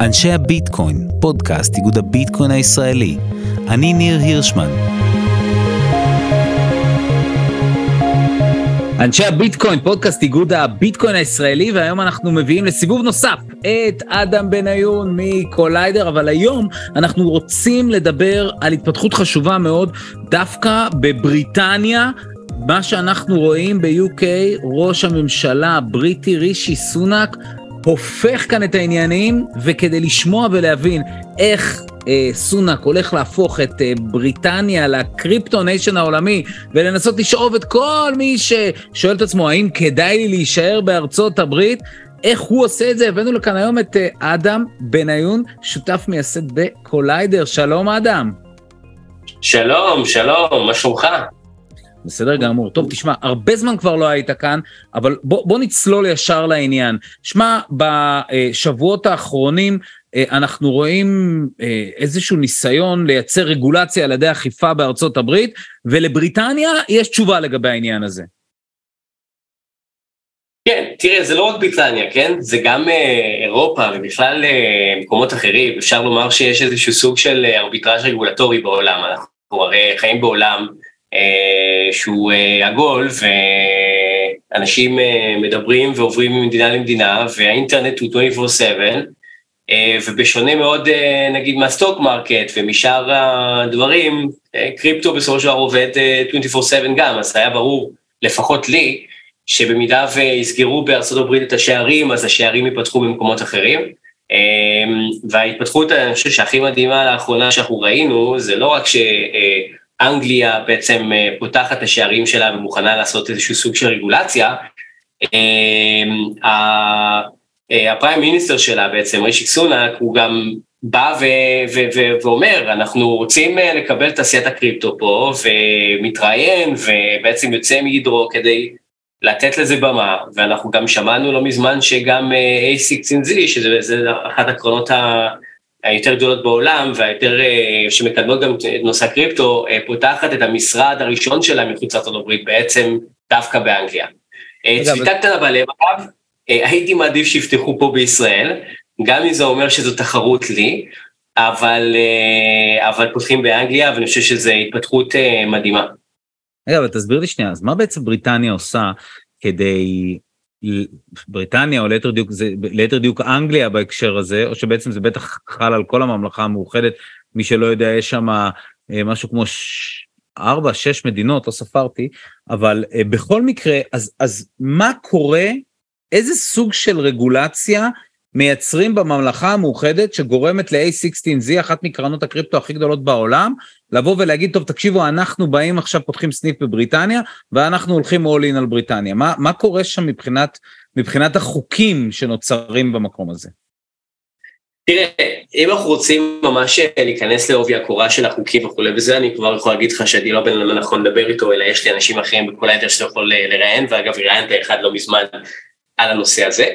אנשי הביטקוין, פודקאסט איגוד הביטקוין הישראלי. אני ניר הירשמן. אנשי הביטקוין, פודקאסט איגוד הביטקוין הישראלי, והיום אנחנו מביאים לסיבוב נוסף את אדם בניון מקוליידר, אבל היום אנחנו רוצים לדבר על התפתחות חשובה מאוד דווקא בבריטניה. מה שאנחנו רואים ב-UK, ראש הממשלה הבריטי רישי סונאק הופך כאן את העניינים, וכדי לשמוע ולהבין איך אה, סונאק הולך להפוך את אה, בריטניה לקריפטו nation העולמי, ולנסות לשאוב את כל מי ששואל את עצמו האם כדאי לי להישאר בארצות הברית, איך הוא עושה את זה? הבאנו לכאן היום את אה, אדם בניון, שותף מייסד בקוליידר. שלום אדם. שלום, שלום, מה שלומך? בסדר גמור. טוב, תשמע, הרבה זמן כבר לא היית כאן, אבל בוא, בוא נצלול ישר לעניין. שמע, בשבועות האחרונים אה, אנחנו רואים אה, איזשהו ניסיון לייצר רגולציה על ידי אכיפה בארצות הברית, ולבריטניה יש תשובה לגבי העניין הזה. כן, תראה, זה לא רק בריטניה, כן? זה גם אה, אירופה ובכלל אה, מקומות אחרים. אפשר לומר שיש איזשהו סוג של אה, ארביטראז' רגולטורי בעולם. אנחנו הרי חיים בעולם שהוא אה, עגול, ואנשים אה, מדברים ועוברים ממדינה למדינה, והאינטרנט הוא 24/7, ובשונה מאוד נגיד מה stock market ומשאר הדברים, קריפטו בסופו של דבר עובד 24/7 גם, אז היה ברור, לפחות לי, שבמידה ויסגרו בארצות הברית את השערים, אז השערים ייפתחו במקומות אחרים. וההתפתחות, אני חושב שהכי מדהימה לאחרונה שאנחנו ראינו, זה לא רק ש... אנגליה בעצם אה, פותחת את השערים שלה ומוכנה לעשות איזשהו סוג של רגולציה, אה, הפריים מיניסטר שלה בעצם, רישי סונאק, הוא גם בא ו- ו- ו- ואומר, אנחנו רוצים אה, לקבל תעשיית הקריפטו פה, ומתראיין, ובעצם יוצא מגדרו כדי לתת לזה במה, ואנחנו גם שמענו לא מזמן שגם A16Z, שזה אחת הקרונות ה... היותר גדולות בעולם והיותר אה, שמקדמות גם את נושא הקריפטו, אה, פותחת את המשרד הראשון שלה מחוץ לארצות הברית בעצם דווקא באנגליה. אה, צביטה קטנה בלב אגב, הייתי מעדיף שיפתחו פה בישראל, גם אם זה אומר שזו תחרות לי, אבל, אבל פותחים באנגליה ואני חושב שזו התפתחות מדהימה. רגע, אבל תסביר לי שנייה, אז מה בעצם בריטניה עושה כדי בריטניה או ליתר דיוק, זה, ליתר דיוק אנגליה בהקשר הזה, או שבעצם זה בטח חל על כל הממלכה המאוחדת, מי שלא יודע, יש שם אה, משהו כמו. ארבע, שש מדינות, לא ספרתי, אבל אה, בכל מקרה, אז, אז מה קורה, איזה סוג של רגולציה מייצרים בממלכה המאוחדת שגורמת ל-A16Z, אחת מקרנות הקריפטו הכי גדולות בעולם, לבוא ולהגיד, טוב, תקשיבו, אנחנו באים עכשיו, פותחים סניף בבריטניה, ואנחנו הולכים all in על בריטניה. מה, מה קורה שם מבחינת, מבחינת החוקים שנוצרים במקום הזה? תראה, אם אנחנו רוצים ממש להיכנס לעובי הקורה של החוקים וכולי וזה, אני כבר יכול להגיד לך שאני לא בן אדם הנכון לדבר איתו, אלא יש לי אנשים אחרים בכל היתר שאתה יכול לראיין, ואגב, ראיינת אחד לא מזמן על הנושא הזה.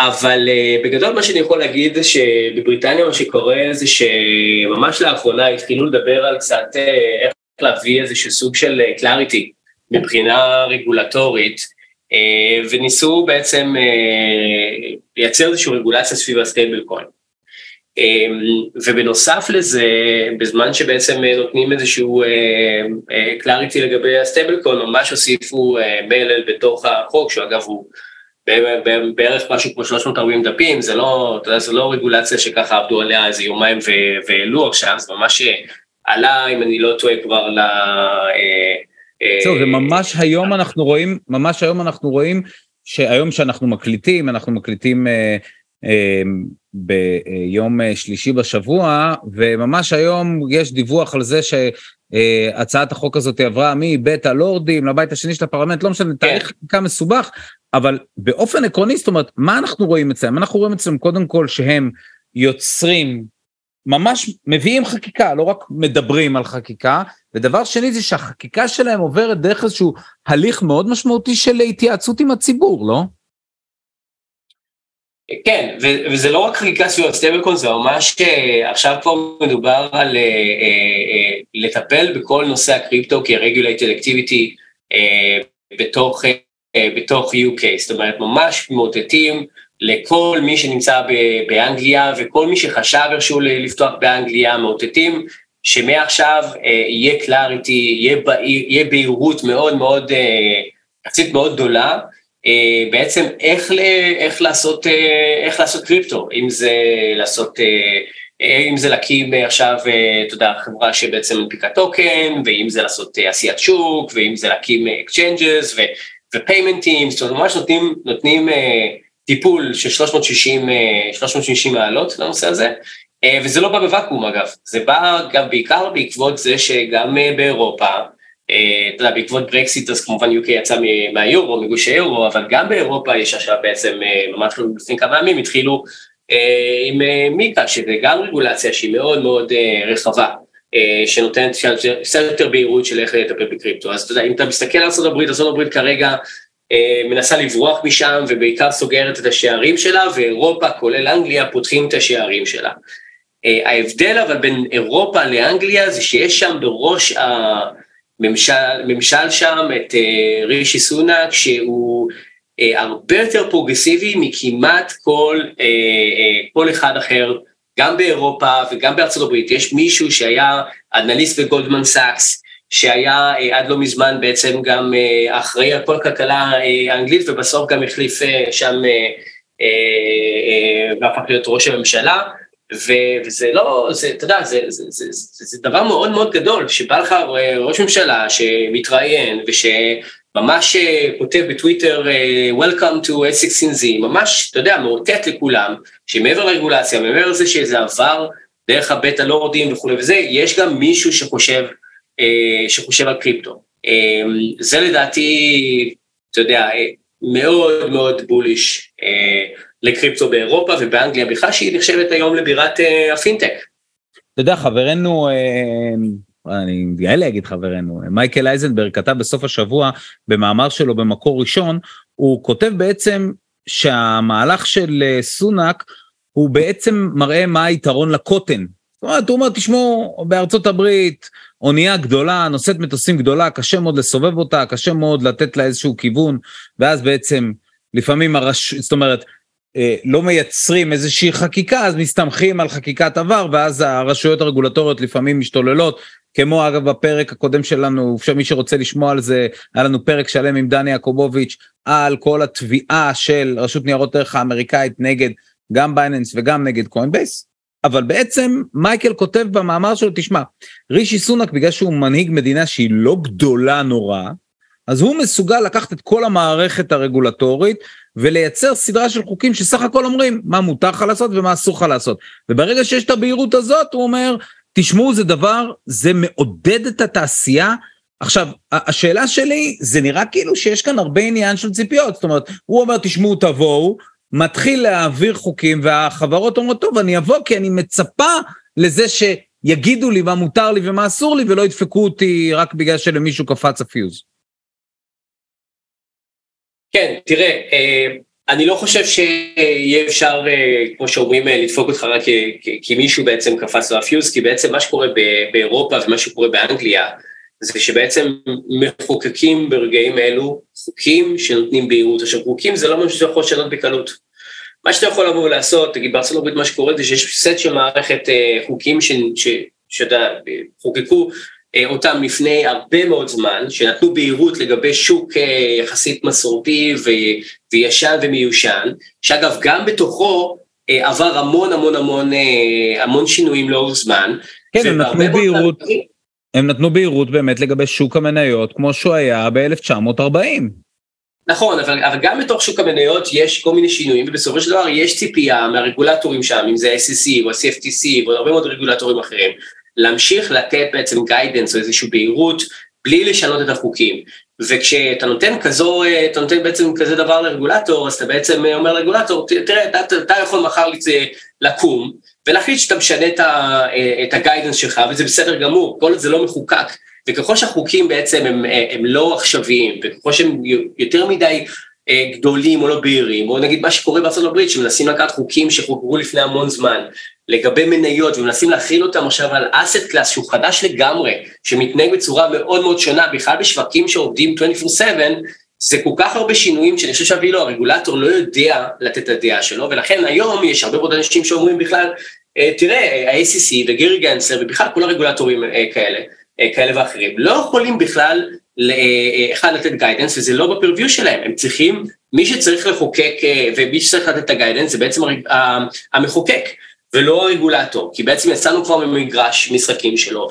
אבל uh, בגדול מה שאני יכול להגיד זה שבבריטניה מה שקורה זה שממש לאחרונה התחילו לדבר על קצת uh, איך להביא איזשהו סוג של clarity uh, מבחינה רגולטורית, uh, וניסו בעצם uh, לייצר איזושהי רגולציה סביב ה stablecoin. ובנוסף לזה, בזמן שבעצם נותנים איזשהו uh, uh, לגבי ה stablecoin, ממש הוסיפו uh, מלל בתוך החוק, שאגב הוא בערך משהו כמו 340 דפים, זה לא, אתה יודע, זה לא רגולציה שככה עבדו עליה איזה יומיים והעלו עכשיו, זה ממש עלה, אם אני לא טועה, כבר ל... אה, אה, זהו, זה ממש היום אנחנו רואים, ממש היום אנחנו רואים שהיום שאנחנו מקליטים, אנחנו מקליטים אה, אה, ביום שלישי בשבוע, וממש היום יש דיווח על זה שהצעת החוק הזאת עברה מבית הלורדים לבית השני של הפרלמנט, לא משנה, כן. תהליך חקיקה מסובך, אבל באופן עקרוני, זאת אומרת, מה אנחנו רואים אצלם? אנחנו רואים אצלם קודם כל שהם יוצרים, ממש מביאים חקיקה, לא רק מדברים על חקיקה, ודבר שני זה שהחקיקה שלהם עוברת דרך איזשהו הליך מאוד משמעותי של התייעצות עם הציבור, לא? כן, וזה לא רק חקיקה סביב ה stablecoin, זה ממש אה, עכשיו כבר מדובר על אה, אה, לטפל בכל נושא הקריפטו כ-regulated activity בתוך בתוך UK, זאת אומרת ממש מאותתים לכל מי שנמצא באנגליה וכל מי שחשב איכשהו לפתוח באנגליה, מאותתים שמעכשיו יהיה clarity, יהיה, יהיה בהירות מאוד מאוד, יחסית מאוד גדולה, בעצם איך, איך, לעשות, איך לעשות קריפטו, אם זה לעשות אם זה להקים עכשיו, אתה יודע, חברה שבעצם מנפיקה טוקן, ואם זה לעשות עשיית שוק, ואם זה להקים exchanges ופיימנטים, זאת אומרת, ממש נותנים, נותנים טיפול של 360, 360 מעלות לנושא הזה, וזה לא בא בוואקום אגב, זה בא גם בעיקר בעקבות זה שגם באירופה, אתה יודע, בעקבות ברקסיט אז כמובן UK יצא מהיורו, מגוש היורו, אבל גם באירופה יש עכשיו בעצם, ממש לפני כמה ימים התחילו עם מיקה, שזה גם רגולציה שהיא מאוד מאוד רחבה, שנותנת קצת יותר בהירות של איך לטפל בקריפטו. אז אתה יודע, אם אתה מסתכל על ארה"ב, ארה"ב כרגע מנסה לברוח משם ובעיקר סוגרת את השערים שלה, ואירופה, כולל אנגליה, פותחים את השערים שלה. ההבדל אבל בין אירופה לאנגליה זה שיש שם בראש הממשל שם את רישי סונאק, שהוא הרבה יותר פרוגרסיבי מכמעט כל, כל אחד אחר, גם באירופה וגם בארצות הברית. יש מישהו שהיה אנליסט בגולדמן סאקס, שהיה עד לא מזמן בעצם גם אחראי על כל הכלכלה האנגלית, ובסוף גם החליף שם, והפך להיות ראש הממשלה. וזה לא, זה, אתה יודע, זה, זה, זה, זה, זה דבר מאוד מאוד גדול, שבא לך ראש ממשלה שמתראיין ושממש כותב בטוויטר Welcome to A16Z, ממש, אתה יודע, מאותת לכולם, שמעבר לרגולציה, מעבר לזה שזה עבר דרך הבית הלורדים וכולי וזה, יש גם מישהו שחושב, שחושב על קריפטו. זה לדעתי, אתה יודע, מאוד מאוד בוליש. לקריפטו באירופה ובאנגליה בכלל, שהיא נחשבת היום לבירת הפינטק. אתה יודע, חברנו, אני גאה להגיד חברנו, מייקל אייזנברג כתב בסוף השבוע במאמר שלו במקור ראשון, הוא כותב בעצם שהמהלך של uh, סונאק הוא בעצם מראה מה היתרון לקוטן. זאת אומרת, הוא אומר, תשמעו, בארצות הברית, אונייה גדולה, נושאת מטוסים גדולה, קשה מאוד לסובב אותה, קשה מאוד לתת לה איזשהו כיוון, ואז בעצם לפעמים הרש... זאת אומרת, לא מייצרים איזושהי חקיקה, אז מסתמכים על חקיקת עבר, ואז הרשויות הרגולטוריות לפעמים משתוללות, כמו אגב בפרק הקודם שלנו, מי שרוצה לשמוע על זה, היה לנו פרק שלם עם דני יעקובוביץ', על כל התביעה של רשות ניירות ערך האמריקאית נגד גם בייננס וגם נגד קוינבייס. אבל בעצם מייקל כותב במאמר שלו, תשמע, רישי סונאק בגלל שהוא מנהיג מדינה שהיא לא גדולה נורא, אז הוא מסוגל לקחת את כל המערכת הרגולטורית ולייצר סדרה של חוקים שסך הכל אומרים מה מותר לך לעשות ומה אסור לך לעשות. וברגע שיש את הבהירות הזאת, הוא אומר, תשמעו, זה דבר, זה מעודד את התעשייה. עכשיו, השאלה שלי, זה נראה כאילו שיש כאן הרבה עניין של ציפיות. זאת אומרת, הוא אומר, תשמעו, תבואו, מתחיל להעביר חוקים, והחברות אומרות, טוב, אני אבוא כי אני מצפה לזה שיגידו לי מה מותר לי ומה אסור לי, ולא ידפקו אותי רק בגלל שלמישהו קפץ הפיוז. כן, תראה, אני לא חושב שיהיה אפשר, כמו שאומרים, לדפוק אותך רק כי מישהו בעצם קפץ לו הפיוז, כי בעצם מה שקורה באירופה ומה שקורה באנגליה, זה שבעצם מחוקקים ברגעים אלו חוקים שנותנים בהירות. עכשיו, חוקים זה לא משהו שאתה יכול לשנות בקלות. מה שאתה יכול לבוא ולעשות, תגיד, בארצות הברית מה שקורה זה שיש סט של מערכת חוקים שאתה חוקקו אותם לפני הרבה מאוד זמן, שנתנו בהירות לגבי שוק יחסית מסורתי וישן ומיושן, שאגב גם בתוכו עבר המון המון המון המון שינויים לאורך זמן. כן, הם נתנו בהירות, הם נתנו בהירות באמת לגבי שוק המניות כמו שהוא היה ב-1940. נכון, אבל, אבל גם בתוך שוק המניות יש כל מיני שינויים, ובסופו של דבר יש ציפייה מהרגולטורים שם, אם זה ה-SEC או ה-CFTC ועוד הרבה מאוד רגולטורים אחרים, להמשיך לתת בעצם גיידנס או איזושהי בהירות בלי לשנות את החוקים. וכשאתה נותן כזו, אתה נותן בעצם כזה דבר לרגולטור, אז אתה בעצם אומר לרגולטור, תראה, אתה, אתה יכול מחר לקום ולהחליט שאתה משנה את הגיידנס שלך, וזה בסדר גמור, כל זה לא מחוקק. וככל שהחוקים בעצם הם, הם לא עכשוויים, וככל שהם יותר מדי גדולים או לא בהירים, או נגיד מה שקורה בארצות הברית, שמנסים לקחת חוקים שחוקרו לפני המון זמן, לגבי מניות, ומנסים להכיל אותם עכשיו על אסט קלאס שהוא חדש לגמרי, שמתנהג בצורה מאוד מאוד שונה, בכלל בשווקים שעובדים 24/7, זה כל כך הרבה שינויים שאני חושב שאפילו הרגולטור לא יודע לתת את הדעה שלו, ולכן היום יש הרבה מאוד אנשים שאומרים בכלל, אה, תראה, ה-SEC וגרי גנסר ובכלל כל הרגולטורים אה, כאלה, אה, כאלה ואחרים, לא יכולים בכלל, אחד לתת guidance וזה לא ב purview שלהם, הם צריכים, מי שצריך לחוקק ומי שצריך לתת את ה guidance זה בעצם המחוקק ולא הרגולטור, כי בעצם יצאנו כבר ממגרש משחקים שלו,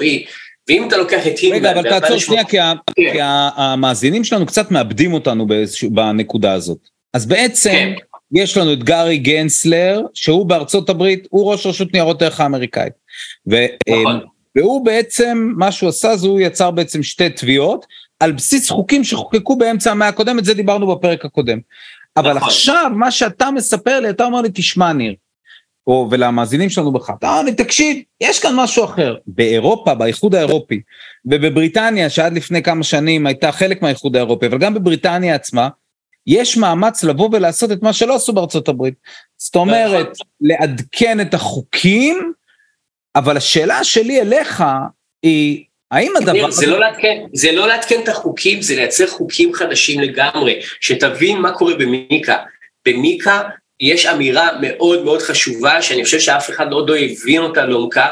ואם אתה לוקח את הינמן... רגע, אבל תעצור שנייה, כי, כן. כי המאזינים שלנו קצת מאבדים אותנו בנקודה הזאת. אז בעצם כן. יש לנו את גארי גנסלר, שהוא בארצות הברית, הוא ראש רשות ניירות ערך האמריקאית. ו, נכון. והוא בעצם, מה שהוא עשה זה הוא יצר בעצם שתי תביעות, על בסיס חוקים שחוקקו באמצע המאה הקודמת, זה דיברנו בפרק הקודם. אבל נכון. עכשיו, מה שאתה מספר לי, אתה אומר לי, תשמע ניר, או ולמאזינים שלנו בכלל, אתה אומר לי, תקשיב, יש כאן משהו אחר. באירופה, באיחוד האירופי, ובבריטניה, שעד לפני כמה שנים הייתה חלק מהאיחוד האירופי, אבל גם בבריטניה עצמה, יש מאמץ לבוא ולעשות את מה שלא עשו בארצות הברית. זאת אומרת, לעדכן את החוקים, אבל השאלה שלי אליך היא, האם הדבר... זה לא, לעדכן, זה לא לעדכן את החוקים, זה לייצר חוקים חדשים לגמרי, שתבין מה קורה במיקה. במיקה יש אמירה מאוד מאוד חשובה, שאני חושב שאף אחד עוד לא הבין אותה לעומקה,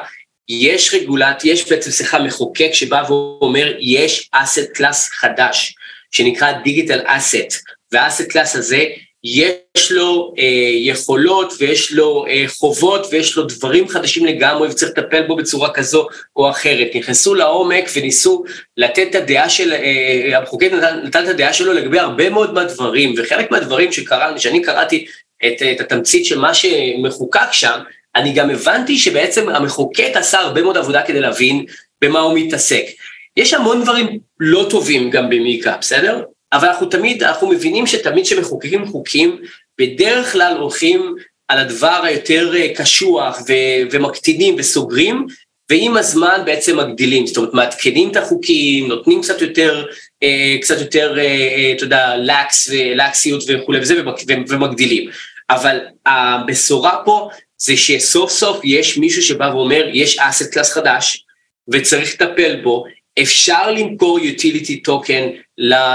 יש רגולט, יש בעצם, סליחה, מחוקק שבא ואומר, יש asset class חדש, שנקרא digital asset, וה asset class הזה, יש לו אה, יכולות ויש לו אה, חובות ויש לו דברים חדשים לגמרי וצריך לטפל בו בצורה כזו או אחרת. נכנסו לעומק וניסו לתת את הדעה של, אה, המחוקק נתן, נתן את הדעה שלו לגבי הרבה מאוד מהדברים, וחלק מהדברים שקרה, שאני קראתי את, את התמצית של מה שמחוקק שם, אני גם הבנתי שבעצם המחוקק עשה הרבה מאוד עבודה כדי להבין במה הוא מתעסק. יש המון דברים לא טובים גם במיקה, בסדר? אבל אנחנו תמיד, אנחנו מבינים שתמיד כשמחוקקים חוקים, בדרך כלל הולכים על הדבר היותר אה, קשוח ו- ומקטינים וסוגרים, ועם הזמן בעצם מגדילים, זאת אומרת מעדכנים את החוקים, נותנים קצת יותר, אה, קצת יותר, אה, אתה יודע, לקס ולקסיות וכולי וזה, ומגדילים. אבל הבשורה פה זה שסוף סוף יש מישהו שבא ואומר, יש asset class חדש, וצריך לטפל בו, אפשר למכור utility token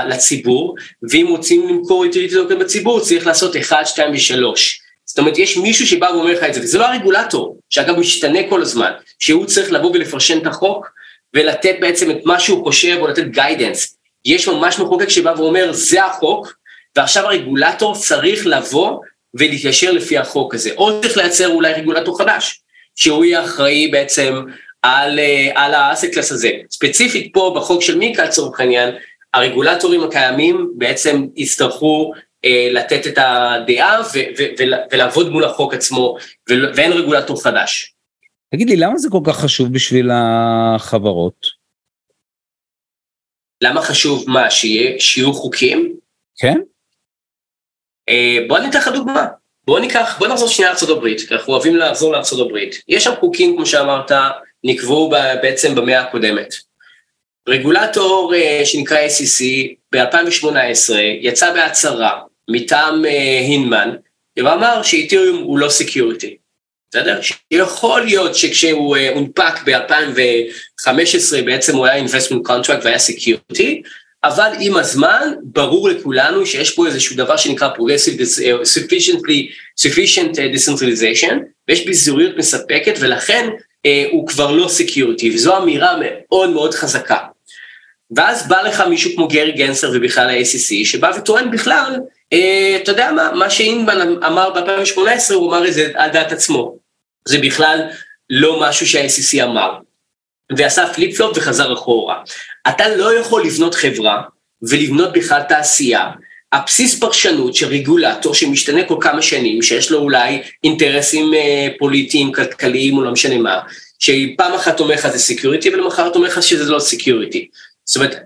לציבור, ואם רוצים למכור utility token בציבור צריך לעשות 1, 2 ו-3. זאת אומרת, יש מישהו שבא ואומר לך את זה, וזה לא הרגולטור, שאגב משתנה כל הזמן, שהוא צריך לבוא ולפרשן את החוק, ולתת בעצם את מה שהוא חושב, או לתת guidance. יש ממש מחוקק שבא ואומר, זה החוק, ועכשיו הרגולטור צריך לבוא ולהתיישר לפי החוק הזה, או צריך לייצר אולי רגולטור חדש, שהוא יהיה אחראי בעצם על, אה, על האסקלס הזה. ספציפית פה בחוק של מיקה לצורך העניין, הרגולטורים הקיימים בעצם יצטרכו אה, לתת את הדעה ו- ו- ו- ולעבוד מול החוק עצמו, ו- ואין רגולטור חדש. תגיד לי, למה זה כל כך חשוב בשביל החברות? למה חשוב מה, שיהיה, שיהיו חוקים? כן. אה, בוא אני אתן לך דוגמה. בוא ניקח, בוא נחזור שנייה לארה"ב, כי אנחנו אוהבים לחזור לארה"ב. יש שם חוקים, כמו שאמרת, נקבעו בעצם במאה הקודמת. רגולטור uh, שנקרא SEC ב-2018 יצא בהצהרה מטעם uh, הינמן ואמר שאית'ריום הוא לא security, בסדר? שיכול להיות שכשהוא uh, הונפק ב-2015 בעצם הוא היה investment contract והיה security, אבל עם הזמן ברור לכולנו שיש פה איזשהו דבר שנקרא progressive sufficiently, sufficient decentralization ויש ביזוריות מספקת ולכן אה, הוא כבר לא security, וזו אמירה מאוד מאוד חזקה. ואז בא לך מישהו כמו גרי גנסלר ובכלל ה-SEC, שבא וטוען בכלל, אה, אתה יודע מה, מה שהינמן אמר ב-2018, הוא אמר את זה על דעת עצמו. זה בכלל לא משהו שה-SEC אמר. ועשה flip flop וחזר אחורה. אתה לא יכול לבנות חברה ולבנות בכלל תעשייה על בסיס פרשנות של רגולטור שמשתנה כל כמה שנים, שיש לו אולי אינטרסים אה, פוליטיים, כלכליים או לא משנה מה, שפעם אחת אומר לך זה security ולמחרת אומר לך שזה לא security. זאת אומרת,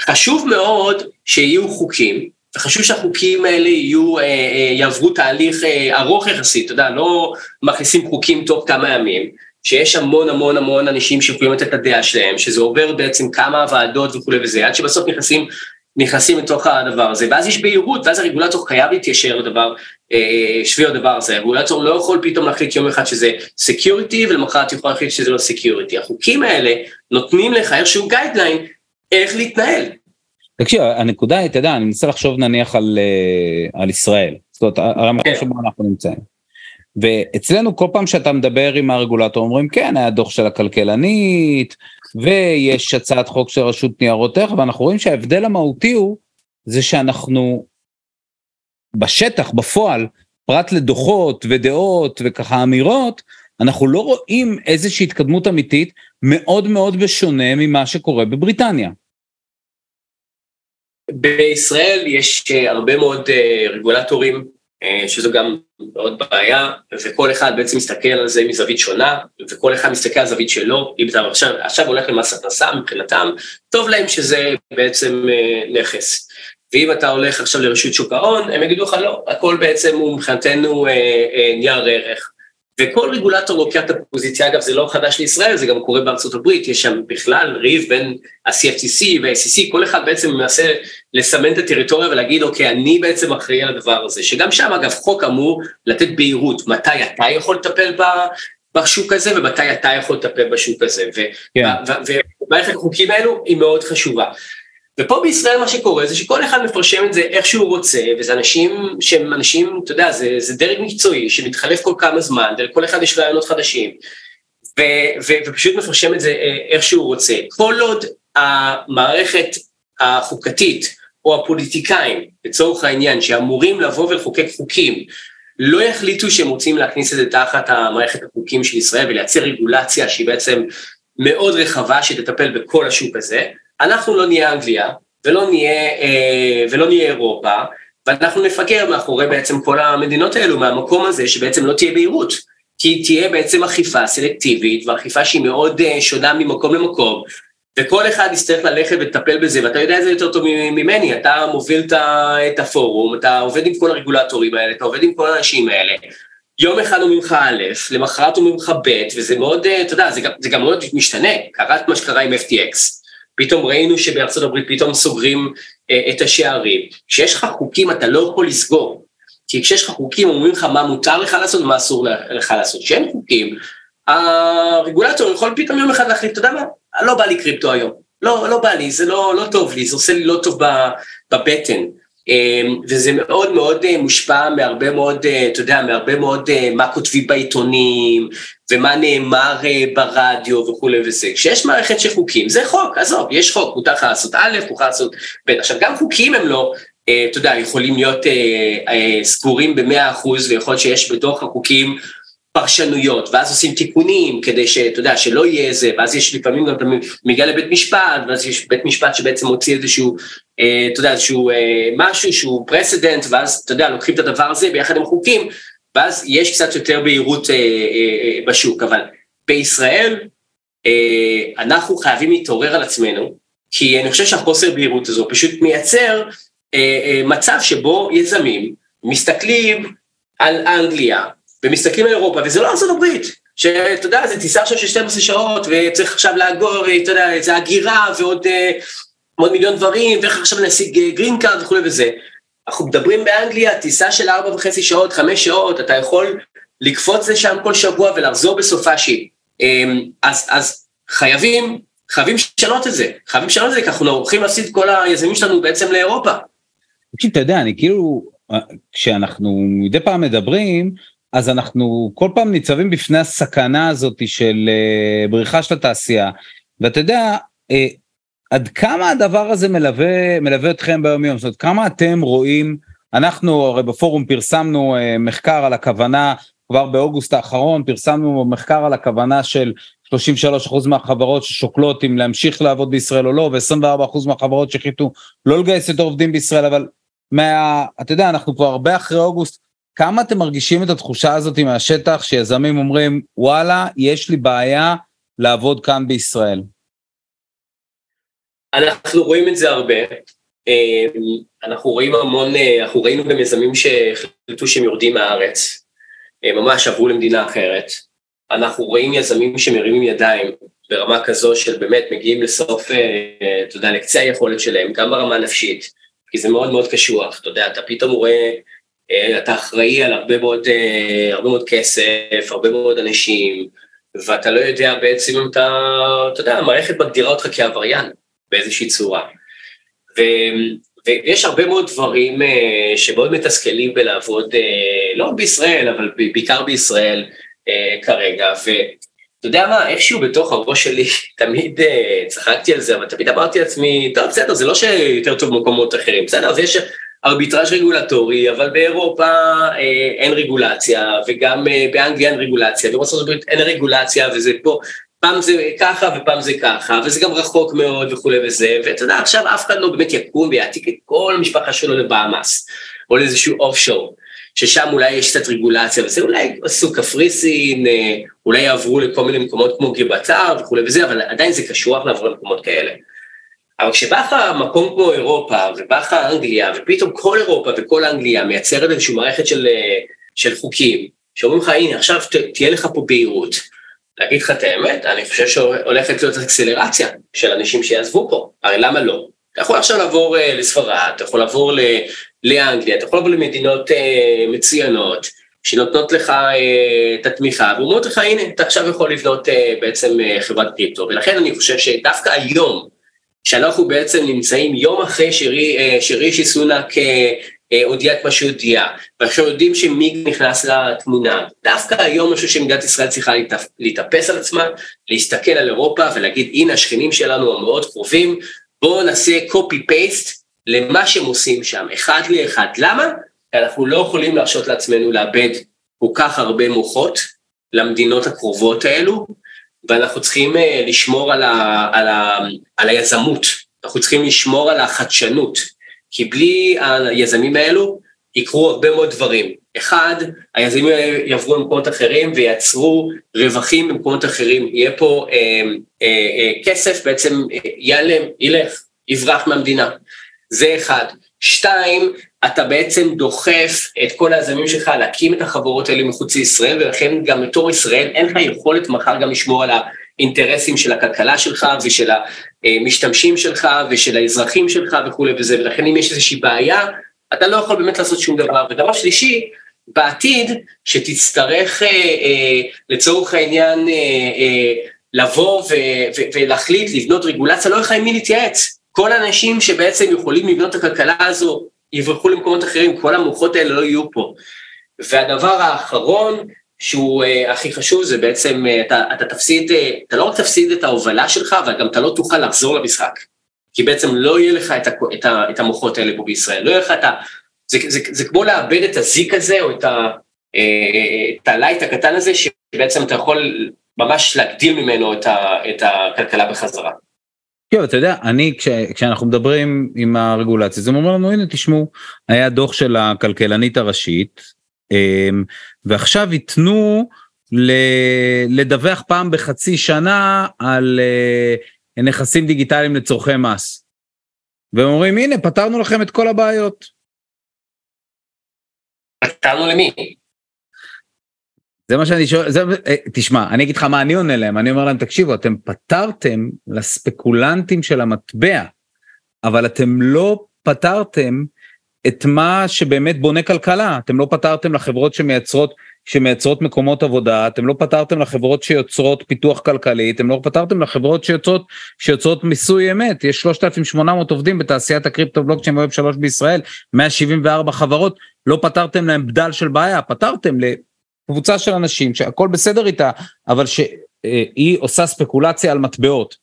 חשוב מאוד שיהיו חוקים, וחשוב שהחוקים האלה יהיו, אה, אה, יעברו תהליך אה, ארוך יחסית, אתה יודע, לא מכניסים חוקים תוך כמה ימים, שיש המון המון המון אנשים שיכולים לתת את הדעה שלהם, שזה עובר בעצם כמה ועדות וכולי וזה, עד שבסוף נכנסים נכנסים לתוך הדבר הזה, ואז יש בהירות, ואז הרגולטור חייב להתיישר לדבר, אה, שבי הדבר הזה, הרגולטור לא יכול פתאום להחליט יום אחד שזה security, ולמחרת יכול להחליט שזה לא security. החוקים האלה נותנים לך איזשהו guideline איך להתנהל. תקשיב, הנקודה היא, אתה יודע, אני מנסה לחשוב נניח על, על ישראל, זאת אומרת, על המקום כן. שבו אנחנו נמצאים. ואצלנו כל פעם שאתה מדבר עם הרגולטור אומרים כן היה דוח של הכלכלנית ויש הצעת חוק של רשות ניירות ערך ואנחנו רואים שההבדל המהותי הוא זה שאנחנו בשטח בפועל פרט לדוחות ודעות וככה אמירות אנחנו לא רואים איזושהי התקדמות אמיתית מאוד מאוד בשונה ממה שקורה בבריטניה. בישראל יש אה, הרבה מאוד אה, רגולטורים שזו גם מאוד בעיה, וכל אחד בעצם מסתכל על זה מזווית שונה, וכל אחד מסתכל על זווית שלו, אם אתה עכשיו, עכשיו הולך למס הכנסה מבחינתם, טוב להם שזה בעצם אה, נכס. ואם אתה הולך עכשיו לרשות שוק ההון, הם יגידו לך לא, הכל בעצם הוא מבחינתנו אה, אה, נייר ערך. וכל רגולטור לוקח את הפוזיציה, אגב זה לא חדש לישראל, זה גם קורה בארצות הברית, יש שם בכלל ריב בין ה-CFTC וה-SEC, כל אחד בעצם מנסה לסמן את הטריטוריה ולהגיד אוקיי, אני בעצם אחראי על הדבר הזה, שגם שם אגב חוק אמור לתת בהירות, מתי אתה יכול לטפל בשוק הזה ומתי אתה יכול לטפל בשוק הזה, כן. ומערכת החוקים האלו היא מאוד חשובה. ופה בישראל מה שקורה זה שכל אחד מפרשם את זה איך שהוא רוצה, וזה אנשים שהם אנשים, אתה יודע, זה, זה דרג מקצועי שמתחלף כל כמה זמן, ולכל אחד יש רעיונות חדשים, ו, ו, ופשוט מפרשם את זה אה, איך שהוא רוצה. כל עוד המערכת החוקתית או הפוליטיקאים, לצורך העניין, שאמורים לבוא ולחוקק חוקים, לא יחליטו שהם רוצים להכניס את זה תחת המערכת החוקים של ישראל ולייצר רגולציה שהיא בעצם מאוד רחבה שתטפל בכל השוק הזה, אנחנו לא נהיה אנגליה ולא נהיה, אה, ולא נהיה אירופה, ואנחנו נפגר מאחורי בעצם כל המדינות האלו מהמקום הזה שבעצם לא תהיה בהירות, כי תהיה בעצם אכיפה סלקטיבית ואכיפה שהיא מאוד אה, שונה ממקום למקום, וכל אחד יצטרך ללכת ולטפל בזה, ואתה יודע את זה יותר טוב ממני, אתה מוביל את הפורום, אתה עובד עם כל הרגולטורים האלה, אתה עובד עם כל האנשים האלה. יום אחד הוא ממך א', למחרת הוא ממך ב', וזה מאוד, אה, אתה יודע, זה גם, מאוד משתנה, קרה את מה שקרה עם FTX. פתאום ראינו שבארצות הברית פתאום סוגרים אה, את השערים. כשיש לך חוקים אתה לא יכול לסגור, כי כשיש לך חוקים אומרים לך מה מותר לך לעשות ומה אסור לך לעשות. כשאין חוקים, הרגולטור יכול פתאום יום אחד להחליט, אתה יודע מה, לא בא לי קריפטו היום, לא, לא בא לי, זה לא, לא טוב לי, זה עושה לי לא טוב בבטן. אמ, וזה מאוד מאוד אה, מושפע מהרבה מאוד, אה, אתה יודע, מהרבה מאוד אה, מה כותבים בעיתונים, ומה נאמר ברדיו וכולי וזה. כשיש מערכת של חוקים, זה חוק, עזוב, יש חוק, מותר לך לעשות א', מותר לעשות ב'. עכשיו, גם חוקים הם לא, אתה יודע, יכולים להיות סגורים במאה אחוז, ויכול להיות שיש בתוך החוקים פרשנויות, ואז עושים תיקונים כדי שאתה יודע, שלא יהיה איזה, ואז יש לפעמים גם אתה מגיע לבית משפט, ואז יש בית משפט שבעצם מוציא איזשהו, אה, אתה יודע, איזשהו אה, משהו שהוא פרסידנט, ואז אתה יודע, לוקחים את הדבר הזה ביחד עם חוקים, ואז יש קצת יותר בהירות אה, אה, אה, בשוק, אבל בישראל אה, אנחנו חייבים להתעורר על עצמנו, כי אני חושב שהחוסר בהירות הזו פשוט מייצר אה, אה, מצב שבו יזמים מסתכלים על אנגליה, ומסתכלים על אירופה, וזה לא ארצות הברית, שאתה יודע, זה טיסה עכשיו של 12 שעות, וצריך עכשיו לאגור, אתה יודע, זה הגירה ועוד אה, מיליון דברים, ואיך עכשיו להשיג green card וכולי וזה. אנחנו מדברים באנגליה, טיסה של 4 וחצי שעות, 5 שעות, אתה יכול לקפוץ לשם כל שבוע ולחזור בסופאשי. אמ, אז, אז חייבים, חייבים לשנות את זה, חייבים לשנות את זה, כי אנחנו הולכים להפסיד כל היזמים שלנו בעצם לאירופה. אתה יודע, אני כאילו, אה, כשאנחנו מדי פעם מדברים, אז אנחנו כל פעם ניצבים בפני הסכנה הזאת של uh, בריחה של התעשייה. ואתה יודע, uh, עד כמה הדבר הזה מלווה, מלווה אתכם ביום יום? זאת אומרת, כמה אתם רואים, אנחנו הרי בפורום פרסמנו uh, מחקר על הכוונה, כבר באוגוסט האחרון פרסמנו מחקר על הכוונה של 33% מהחברות ששוקלות אם להמשיך לעבוד בישראל או לא, ו-24% מהחברות שהחליטו לא לגייס יותר עובדים בישראל, אבל מה, אתה יודע, אנחנו כבר הרבה אחרי אוגוסט, כמה אתם מרגישים את התחושה הזאת מהשטח שיזמים אומרים וואלה יש לי בעיה לעבוד כאן בישראל? אנחנו רואים את זה הרבה. אמ, אנחנו רואים המון, אה, אנחנו ראינו גם יזמים שהחליטו שהם יורדים מהארץ, אה, ממש עברו למדינה אחרת. אנחנו רואים יזמים שמרימים ידיים ברמה כזו של באמת מגיעים לסוף, אה, אתה יודע, לקצה היכולת שלהם, גם ברמה הנפשית, כי זה מאוד מאוד קשוח, אתה יודע, אתה פתאום רואה אה, אתה אחראי על הרבה מאוד, אה, הרבה מאוד כסף, הרבה מאוד אנשים, ואתה לא יודע בעצם אם אתה, אתה יודע, המערכת מגדירה אותך כעבריין באיזושהי צורה. ויש הרבה מאוד דברים שמאוד מתסכלים בלעבוד, לא בישראל, אבל בעיקר בישראל כרגע, אתה יודע מה, איכשהו בתוך הראש שלי, תמיד צחקתי על זה, אבל תמיד אמרתי לעצמי, טוב, בסדר, זה לא שיותר טוב במקומות אחרים, בסדר, אז יש ארביטראז' רגולטורי, אבל באירופה uh, אין רגולציה, וגם uh, באנגליה אין רגולציה, ובארצות הברית אין רגולציה, וזה פה, פעם זה ככה ופעם זה ככה, וזה גם רחוק מאוד וכולי וזה, ואתה יודע, עכשיו אף אחד לא באמת יקום ויעתיק את כל המשפחה שלו לבאמאס, או לאיזשהו אוף שואו. ששם אולי יש קצת רגולציה וזה, אולי עשו קפריסין, אה, אולי יעברו לכל מיני מקומות כמו גיברלטר וכולי וזה, אבל עדיין זה קשוח לעבור למקומות כאלה. אבל כשבא לך מקום כמו אירופה, ובא לך אנגליה, ופתאום כל אירופה וכל אנגליה מייצרת איזושהי מערכת של, אה, של חוקים, שאומרים לך, הנה, עכשיו ת, תהיה לך פה בהירות. להגיד לך את האמת, אני חושב שהולכת להיות אקסלרציה של אנשים שיעזבו פה, הרי למה לא? אתה יכול עכשיו לעבור uh, לספרד, אתה יכול לעבור לאנגליה, אתה יכול לבוא למדינות אה, מצוינות, שנותנות לך אה, את התמיכה, ואומרות לך, הנה, אתה עכשיו יכול לבנות אה, בעצם אה, חברת קריפטו, ולכן אני חושב שדווקא היום, שאנחנו בעצם נמצאים יום אחרי שרי, אה, שרישי סונאק אה, אה, הודיע את מה שהודיע, ועכשיו יודעים שמיג נכנס לתמונה, דווקא היום אני חושב שמדינת ישראל צריכה להתאפס על עצמה, להסתכל על אירופה ולהגיד, הנה השכנים שלנו המאוד קרובים, בואו נעשה copy-paste למה שהם עושים שם, אחד לאחד. למה? כי אנחנו לא יכולים להרשות לעצמנו לאבד כל כך הרבה מוחות למדינות הקרובות האלו, ואנחנו צריכים uh, לשמור על, ה, על, ה, על היזמות, אנחנו צריכים לשמור על החדשנות, כי בלי היזמים האלו יקרו הרבה מאוד דברים. אחד, היזמים האלה יעברו למקומות אחרים וייצרו רווחים במקומות אחרים, יהיה פה אה, אה, אה, כסף בעצם אה, ייעלם, ילך, יברח מהמדינה. זה אחד. שתיים, אתה בעצם דוחף את כל היזמים שלך להקים את החברות האלה מחוץ לישראל, ולכן גם בתור ישראל אין לך יכולת מחר גם לשמור על האינטרסים של הכלכלה שלך ושל המשתמשים שלך ושל האזרחים שלך וכולי וזה, ולכן אם יש איזושהי בעיה, אתה לא יכול באמת לעשות שום דבר. ודבר שלישי, בעתיד, שתצטרך אה, אה, לצורך העניין אה, אה, לבוא ו- ו- ולהחליט לבנות רגולציה, לא לך עם מי להתייעץ. כל האנשים שבעצם יכולים לבנות את הכלכלה הזו יברחו למקומות אחרים, כל המוחות האלה לא יהיו פה. והדבר האחרון, שהוא uh, הכי חשוב, זה בעצם, uh, אתה, אתה תפסיד, uh, אתה לא רק תפסיד את ההובלה שלך, אבל גם אתה לא תוכל לחזור למשחק. כי בעצם לא יהיה לך את, ה, את, ה, את המוחות האלה פה בישראל, לא יהיה לך את ה... זה, זה, זה, כמו לאבד את הזיק הזה, או את, ה, את הלייט הקטן הזה, שבעצם אתה יכול ממש להגדיל ממנו את, ה, את הכלכלה בחזרה. כן, אתה יודע, אני, כש, כשאנחנו מדברים עם הרגולציה, זה אומר לנו, הנה, תשמעו, היה דוח של הכלכלנית הראשית, אמ, ועכשיו ייתנו לדווח פעם בחצי שנה על אה, נכסים דיגיטליים לצורכי מס. והם אומרים, הנה, פתרנו לכם את כל הבעיות. פתרנו למי? זה מה שאני שואל, זה, אה, תשמע, אני אגיד לך מה אני עונה להם, אני אומר להם, תקשיבו, אתם פתרתם לספקולנטים של המטבע, אבל אתם לא פתרתם את מה שבאמת בונה כלכלה, אתם לא פתרתם לחברות שמייצרות, שמייצרות מקומות עבודה, אתם לא פתרתם לחברות שיוצרות פיתוח כלכלי, אתם לא פתרתם לחברות שיוצרות, שיוצרות מיסוי אמת, יש 3,800 עובדים בתעשיית הקריפטו בלוקצ'יין ווב 3 בישראל, 174 חברות, לא פתרתם להם בדל של בעיה, פתרתם קבוצה של אנשים שהכל בסדר איתה, אבל שהיא עושה ספקולציה על מטבעות.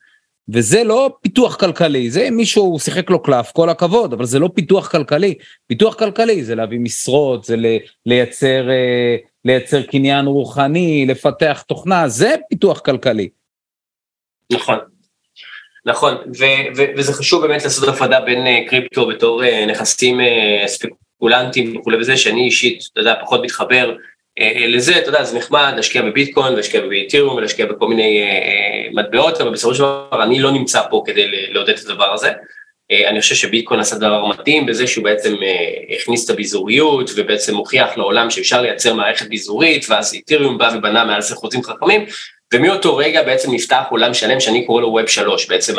וזה לא פיתוח כלכלי, זה מישהו שיחק לו קלף, כל הכבוד, אבל זה לא פיתוח כלכלי. פיתוח כלכלי זה להביא משרות, זה לייצר, אה, לייצר קניין רוחני, לפתח תוכנה, זה פיתוח כלכלי. נכון. נכון, ו- ו- וזה חשוב באמת לעשות הפרדה בין uh, קריפטו בתור נכסים ספקולנטיים וכולי וזה, שאני אישית, אתה יודע, פחות מתחבר אה, לזה, אתה יודע, זה נחמד להשקיע בביטקוין, להשקיע באתירום ולהשקיע בכל מיני אה, אה, מטבעות, אבל בסופו של דבר אני לא נמצא פה כדי לעודד את הדבר הזה. אני חושב שביטקוין עשה דבר מתאים בזה שהוא בעצם הכניס את הביזוריות ובעצם מוכיח לעולם שאפשר לייצר מערכת ביזורית, ואז איתיריום בא ובנה מעל זה חוזים חכמים, ומאותו רגע בעצם נפתח עולם שלם שאני קורא לו ווב שלוש, בעצם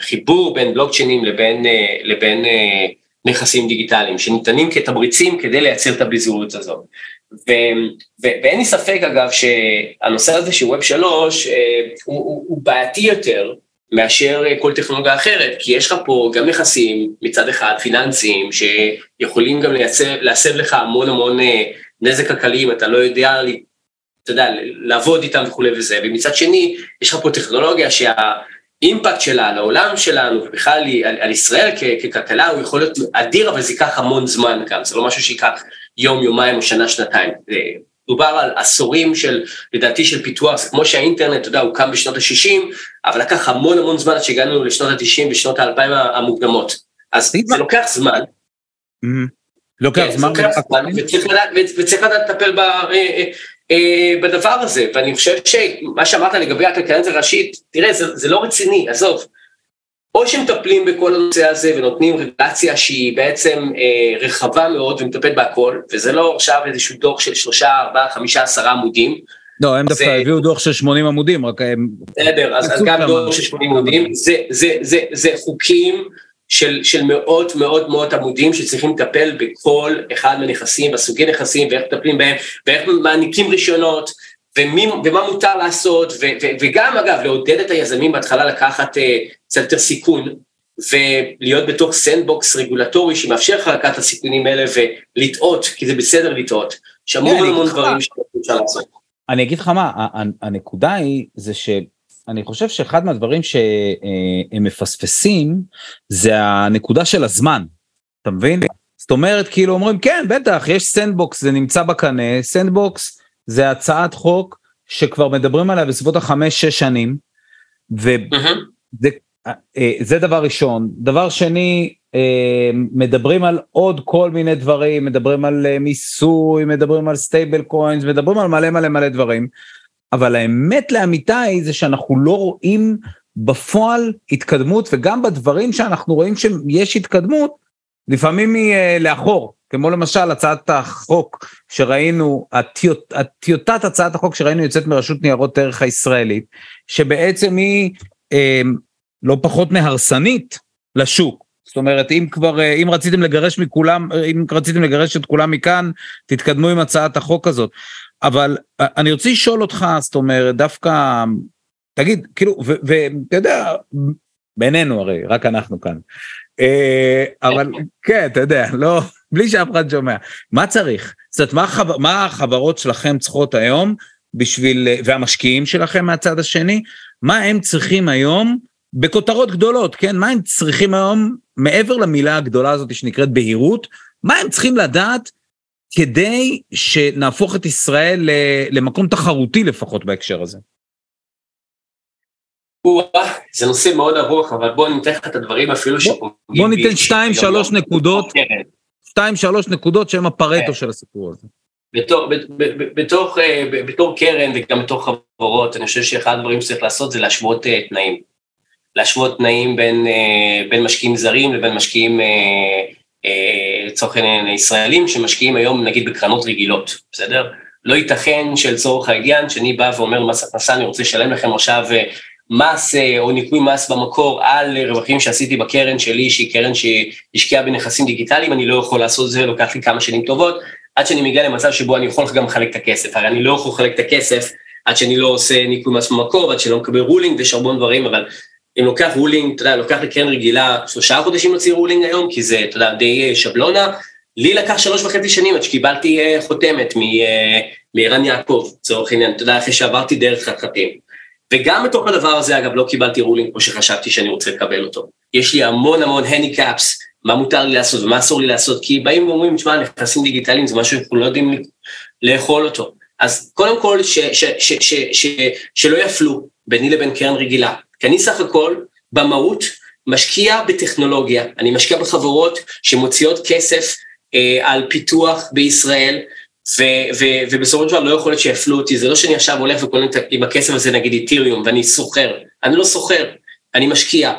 החיבור בין בלוקצ'יינים לבין, לבין נכסים דיגיטליים, שניתנים כתמריצים כדי לייצר את הביזוריות הזאת. ו, ו, ואין לי ספק אגב שהנושא הזה של ווב שלוש אה, הוא, הוא, הוא בעייתי יותר מאשר כל טכנולוגיה אחרת, כי יש לך פה גם נכסים מצד אחד פיננסיים שיכולים גם להסב לך המון המון נזק כלכלי אם אתה לא יודע, אתה יודע, לעבוד איתם וכולי וזה, ומצד שני יש לך פה טכנולוגיה שה... האימפקט שלה על העולם שלנו ובכלל על, על ישראל ככלכלה הוא יכול להיות אדיר אבל זה ייקח המון זמן גם, זה לא משהו שייקח יום, יומיים או שנה, שנתיים. דובר על עשורים של, לדעתי של פיתוח, זה כמו שהאינטרנט, אתה יודע, הוא קם בשנות ה-60, אבל לקח המון המון זמן עד שהגענו לשנות ה-90 ושנות ה-2000 המוקדמות. אז זה לוקח זמן. לוקח כן, זמן. וצריך לדעת לטפל אה, אה, אה, בדבר הזה, ואני חושב שמה שאמרת לגבי הכלכלנית הראשית, תראה, זה לא רציני, עזוב. או שמטפלים בכל הנושא הזה ונותנים רגולציה שהיא בעצם אה, רחבה מאוד ומטפלת בהכל, וזה לא עכשיו איזשהו דוח של שלושה, ארבעה, חמישה, עשרה עמודים. לא, הם דווקא זה... הביאו דוח של 80 עמודים, רק הם... בסדר, אז, גם דוח של 80 עמודים, זה, זה, זה, זה חוקים של, של מאות מאות מאות עמודים שצריכים לטפל בכל אחד מהנכסים, בסוגי נכסים ואיך מטפלים בהם ואיך מעניקים רישיונות ומי, ומה מותר לעשות ו, ו, וגם אגב לעודד את היזמים בהתחלה לקחת uh, קצת יותר סיכון ולהיות בתוך sandbox רגולטורי שמאפשר לך לקחת את הסיכונים האלה ולטעות כי זה בסדר לטעות, יש המון המון דברים שאפשר לעשות. אני אגיד לך מה, הנקודה היא זה ש... אני חושב שאחד מהדברים שהם מפספסים זה הנקודה של הזמן, אתה מבין? זאת אומרת, כאילו אומרים, כן, בטח, יש sandbox, זה נמצא בקנה, sandbox זה הצעת חוק שכבר מדברים עליה בסביבות החמש-שש שנים, וזה זה דבר ראשון. דבר שני, מדברים על עוד כל מיני דברים, מדברים על מיסוי, מדברים על stable coins, מדברים על מלא מלא מלא דברים. אבל האמת לאמיתה היא זה שאנחנו לא רואים בפועל התקדמות וגם בדברים שאנחנו רואים שיש התקדמות לפעמים היא לאחור כמו למשל הצעת החוק שראינו הטיוט, הטיוטת הצעת החוק שראינו יוצאת מרשות ניירות ערך הישראלית שבעצם היא לא פחות מהרסנית לשוק זאת אומרת אם כבר אה, אם רציתם לגרש מכולם אם רציתם לגרש את כולם מכאן תתקדמו עם הצעת החוק הזאת אבל אה, אני רוצה לשאול אותך, זאת אומרת, דווקא, תגיד, כאילו, ואתה יודע, בינינו הרי, רק אנחנו כאן. אה, אבל כן, אתה יודע, לא, בלי שאף אחד שומע. מה צריך? זאת אומרת, מה, החבר, מה החברות שלכם צריכות היום בשביל, והמשקיעים שלכם מהצד השני, מה הם צריכים היום בכותרות גדולות, כן? מה הם צריכים היום, מעבר למילה הגדולה הזאת שנקראת בהירות, מה הם צריכים לדעת כדי שנהפוך את ישראל למקום תחרותי לפחות בהקשר הזה? זה נושא מאוד ארוך, אבל בוא ניתן לך את הדברים אפילו שפוגעים בוא ניתן שתיים, שלוש נקודות, שתיים, שלוש נקודות שהם הפרטו כן. של הסיפור הזה. בתור, אה, בתור קרן וגם בתור חברות, אני חושב שאחד הדברים שצריך לעשות זה להשוות אה, תנאים. להשוות תנאים בין, אה, בין משקיעים זרים לבין משקיעים לצורך העניין ישראלים שמשקיעים היום נגיד בקרנות רגילות, בסדר? לא ייתכן שלצורך העניין שאני בא ואומר מס הכנסה אני רוצה לשלם לכם עכשיו אה, מס אה, או ניכוי מס במקור על רווחים שעשיתי בקרן שלי שהיא קרן שהשקיעה בנכסים דיגיטליים אני לא יכול לעשות זה לוקח לי כמה שנים טובות עד שאני מגיע למצב שבו אני יכול גם לחלק את הכסף הרי אני לא יכול לחלק את הכסף עד שאני לא עושה ניכוי מס במקור עד שלא מקבל ruling ויש הרבה דברים אבל אם לוקח ruling, אתה יודע, לוקח לקרן רגילה שלושה חודשים להוציא ruling היום, כי זה, אתה יודע, די אה, שבלונה, לי לקח שלוש וחצי שנים עד שקיבלתי אה, חותמת אה, מערן יעקב, לצורך העניין, אתה יודע, אחרי שעברתי דרך חתחתים. וגם בתוך הדבר הזה, אגב, לא קיבלתי ruling כמו שחשבתי שאני רוצה לקבל אותו. יש לי המון המון handicaps, מה מותר לי לעשות ומה אסור לי לעשות, כי באים ואומרים, תשמע, נכסים דיגיטליים זה משהו שאנחנו לא יודעים לאכול אותו. אז קודם כל, ש, ש, ש, ש, ש, שלא יפלו ביני לבין קרן רגילה. כי אני סך הכל, במהות, משקיע בטכנולוגיה. אני משקיע בחברות שמוציאות כסף אה, על פיתוח בישראל, ו- ו- ובסופו של דבר לא יכול להיות שיפלו אותי, זה לא שאני עכשיו הולך וקונה עם הכסף הזה נגיד איתיריום ואני סוחר, אני לא סוחר, אני משקיע.